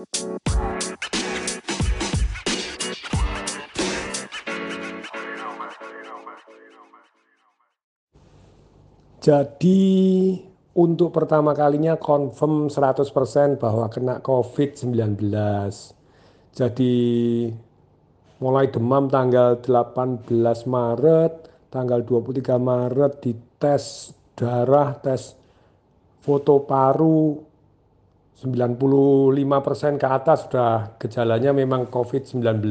Jadi untuk pertama kalinya confirm 100% bahwa kena COVID-19. Jadi mulai demam tanggal 18 Maret, tanggal 23 Maret dites darah, tes foto paru 95% ke atas sudah gejalanya memang COVID-19.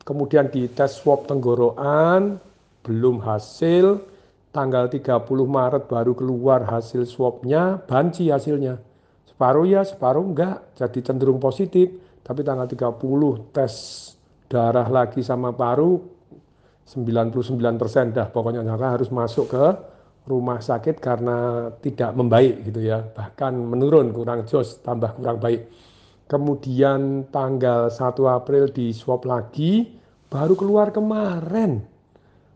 Kemudian dites swab tenggorokan belum hasil, tanggal 30 Maret baru keluar hasil swabnya, banci hasilnya. Separuh ya, separuh enggak, jadi cenderung positif. Tapi tanggal 30 tes darah lagi sama paru 99% dah pokoknya harus masuk ke rumah sakit karena tidak membaik gitu ya. Bahkan menurun kurang jos tambah kurang baik. Kemudian tanggal 1 April di swab lagi baru keluar kemarin.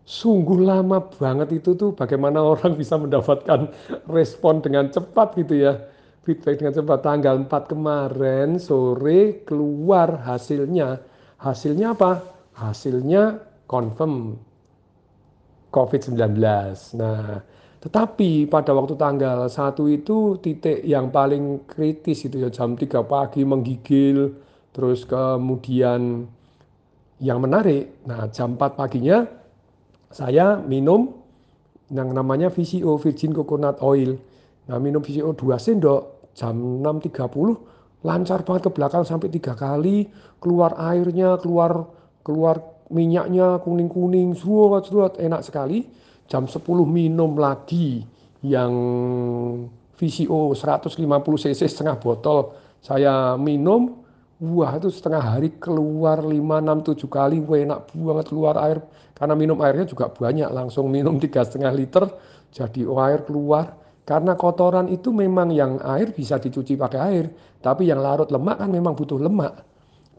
Sungguh lama banget itu tuh bagaimana orang bisa mendapatkan respon dengan cepat gitu ya. Feedback dengan cepat. Tanggal 4 kemarin sore keluar hasilnya. Hasilnya apa? Hasilnya confirm COVID-19 nah tetapi pada waktu tanggal 1 itu titik yang paling kritis itu ya jam 3 pagi menggigil terus kemudian yang menarik nah jam 4 paginya saya minum yang namanya VCO virgin coconut oil. Nah, minum VCO 2 sendok jam 6.30 lancar banget ke belakang sampai tiga kali keluar airnya keluar keluar minyaknya kuning-kuning suat enak sekali. Jam 10 minum lagi yang VCO 150 cc setengah botol. Saya minum wah itu setengah hari keluar 5, 6, 7 kali. Wah enak banget keluar air. Karena minum airnya juga banyak langsung minum tiga setengah liter jadi air keluar. Karena kotoran itu memang yang air bisa dicuci pakai air tapi yang larut lemak kan memang butuh lemak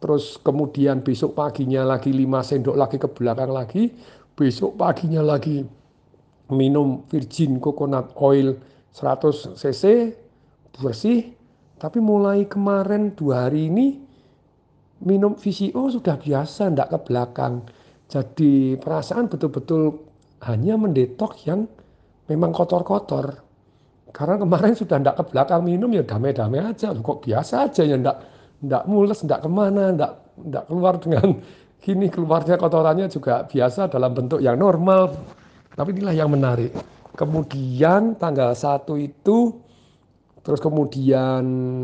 terus kemudian besok paginya lagi 5 sendok lagi ke belakang lagi besok paginya lagi minum virgin coconut oil 100 cc bersih tapi mulai kemarin dua hari ini minum VCO sudah biasa ndak ke belakang jadi perasaan betul-betul hanya mendetok yang memang kotor-kotor. Karena kemarin sudah ndak ke belakang minum ya damai-damai aja. Kok biasa aja ya ndak ndak mules, ndak ke mana, ndak ndak keluar dengan gini keluarnya kotorannya juga biasa dalam bentuk yang normal. Tapi inilah yang menarik. Kemudian tanggal 1 itu terus kemudian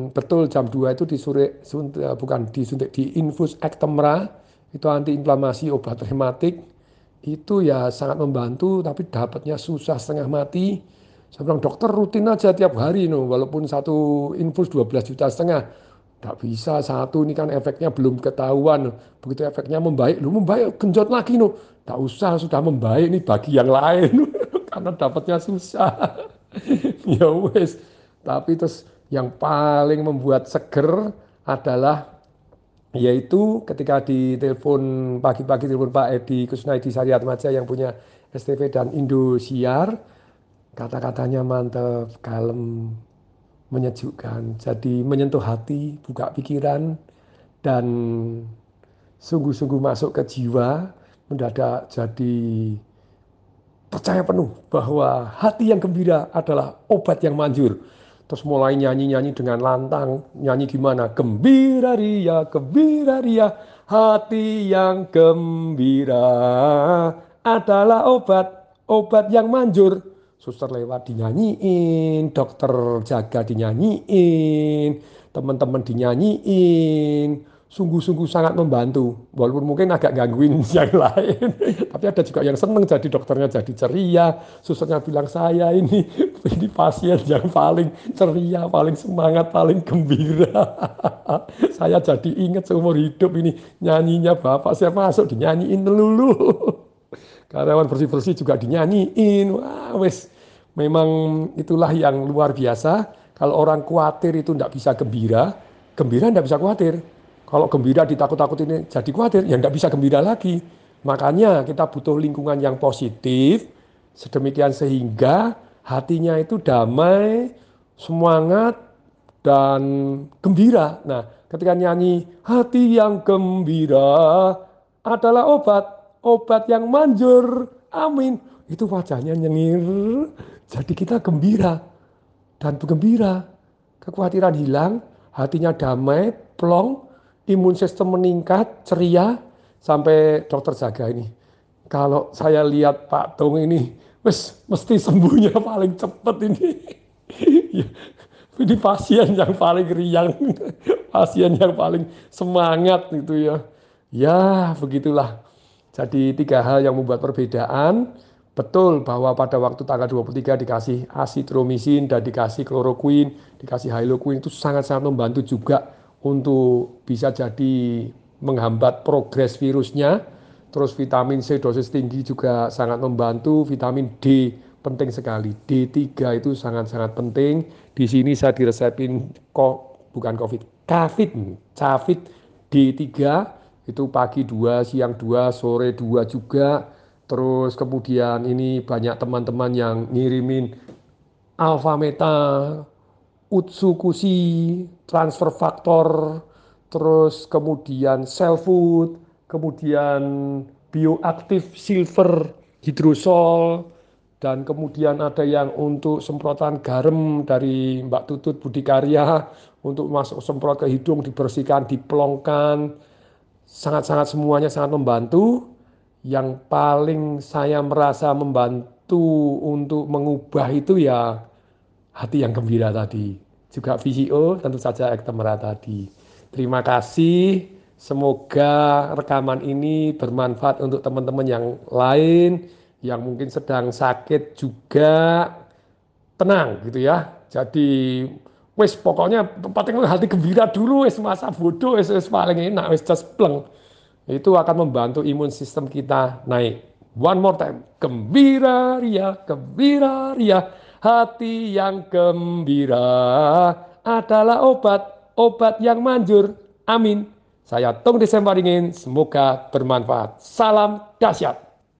betul jam 2 itu disuntik bukan disuntik di infus ektemra itu antiinflamasi obat rematik itu ya sangat membantu tapi dapatnya susah setengah mati saya bilang dokter rutin aja tiap hari no walaupun satu infus 12 juta setengah tidak bisa satu ini kan efeknya belum ketahuan. Begitu efeknya membaik lu membaik genjot lagi no. Tidak usah sudah membaik ini bagi yang lain. Karena dapatnya susah. Ya wes. Tapi terus yang paling membuat seger adalah yaitu ketika di telepon pagi-pagi telepon Pak Edi Kusnaidi Maja yang punya STV dan Indosiar kata-katanya mantap kalem menyejukkan jadi menyentuh hati buka pikiran dan sungguh-sungguh masuk ke jiwa mendadak jadi percaya penuh bahwa hati yang gembira adalah obat yang manjur Terus mulai nyanyi-nyanyi dengan lantang. Nyanyi gimana? Gembira ria, gembira ria. Hati yang gembira adalah obat. Obat yang manjur. Suster lewat dinyanyiin. Dokter jaga dinyanyiin. Teman-teman dinyanyiin sungguh-sungguh sangat membantu walaupun mungkin agak gangguin yang lain tapi ada juga yang seneng jadi dokternya jadi ceria susternya bilang saya ini ini pasien yang paling ceria paling semangat paling gembira saya jadi ingat seumur hidup ini nyanyinya bapak saya masuk dinyanyiin melulu karyawan bersih-bersih juga dinyanyiin. Wah wes. Memang itulah yang luar biasa. Kalau orang khawatir itu tidak bisa gembira gembira tidak bisa khawatir. Kalau gembira ditakut-takut ini jadi khawatir, ya tidak bisa gembira lagi. Makanya kita butuh lingkungan yang positif, sedemikian sehingga hatinya itu damai, semangat, dan gembira. Nah, ketika nyanyi hati yang gembira adalah obat, obat yang manjur. Amin. Itu wajahnya nyengir. Jadi kita gembira dan bergembira. Kekhawatiran hilang, hatinya damai, plong, imun sistem meningkat, ceria, sampai dokter jaga ini. Kalau saya lihat Pak Tung ini, wes mesti sembuhnya paling cepat ini. Ya, ini pasien yang paling riang, pasien yang paling semangat itu ya. Ya begitulah. Jadi tiga hal yang membuat perbedaan. Betul bahwa pada waktu tanggal 23 dikasih asitromisin dan dikasih kloroquine, dikasih haloquine itu sangat-sangat membantu juga untuk bisa jadi menghambat progres virusnya. Terus vitamin C dosis tinggi juga sangat membantu, vitamin D penting sekali. D3 itu sangat-sangat penting. Di sini saya diresepin kok bukan COVID, COVID, COVID D3 itu pagi 2, siang 2, sore 2 juga. Terus kemudian ini banyak teman-teman yang ngirimin alfa meta, utsukushi, transfer faktor, terus kemudian cell food, kemudian bioaktif silver hidrosol, dan kemudian ada yang untuk semprotan garam dari Mbak Tutut Budi Karya untuk masuk semprot ke hidung dibersihkan, diplongkan, sangat-sangat semuanya sangat membantu. Yang paling saya merasa membantu untuk mengubah itu ya hati yang gembira tadi. Juga VCO tentu saja ektemera tadi. Terima kasih. Semoga rekaman ini bermanfaat untuk teman-teman yang lain yang mungkin sedang sakit juga tenang gitu ya. Jadi wes pokoknya paling hati gembira dulu wes masa bodoh wes, wes paling enak wes just pleng. Itu akan membantu imun sistem kita naik. One more time. Gembira ria, gembira ria. Hati yang gembira adalah obat, obat yang manjur. Amin. Saya Tung Desember ingin semoga bermanfaat. Salam dahsyat.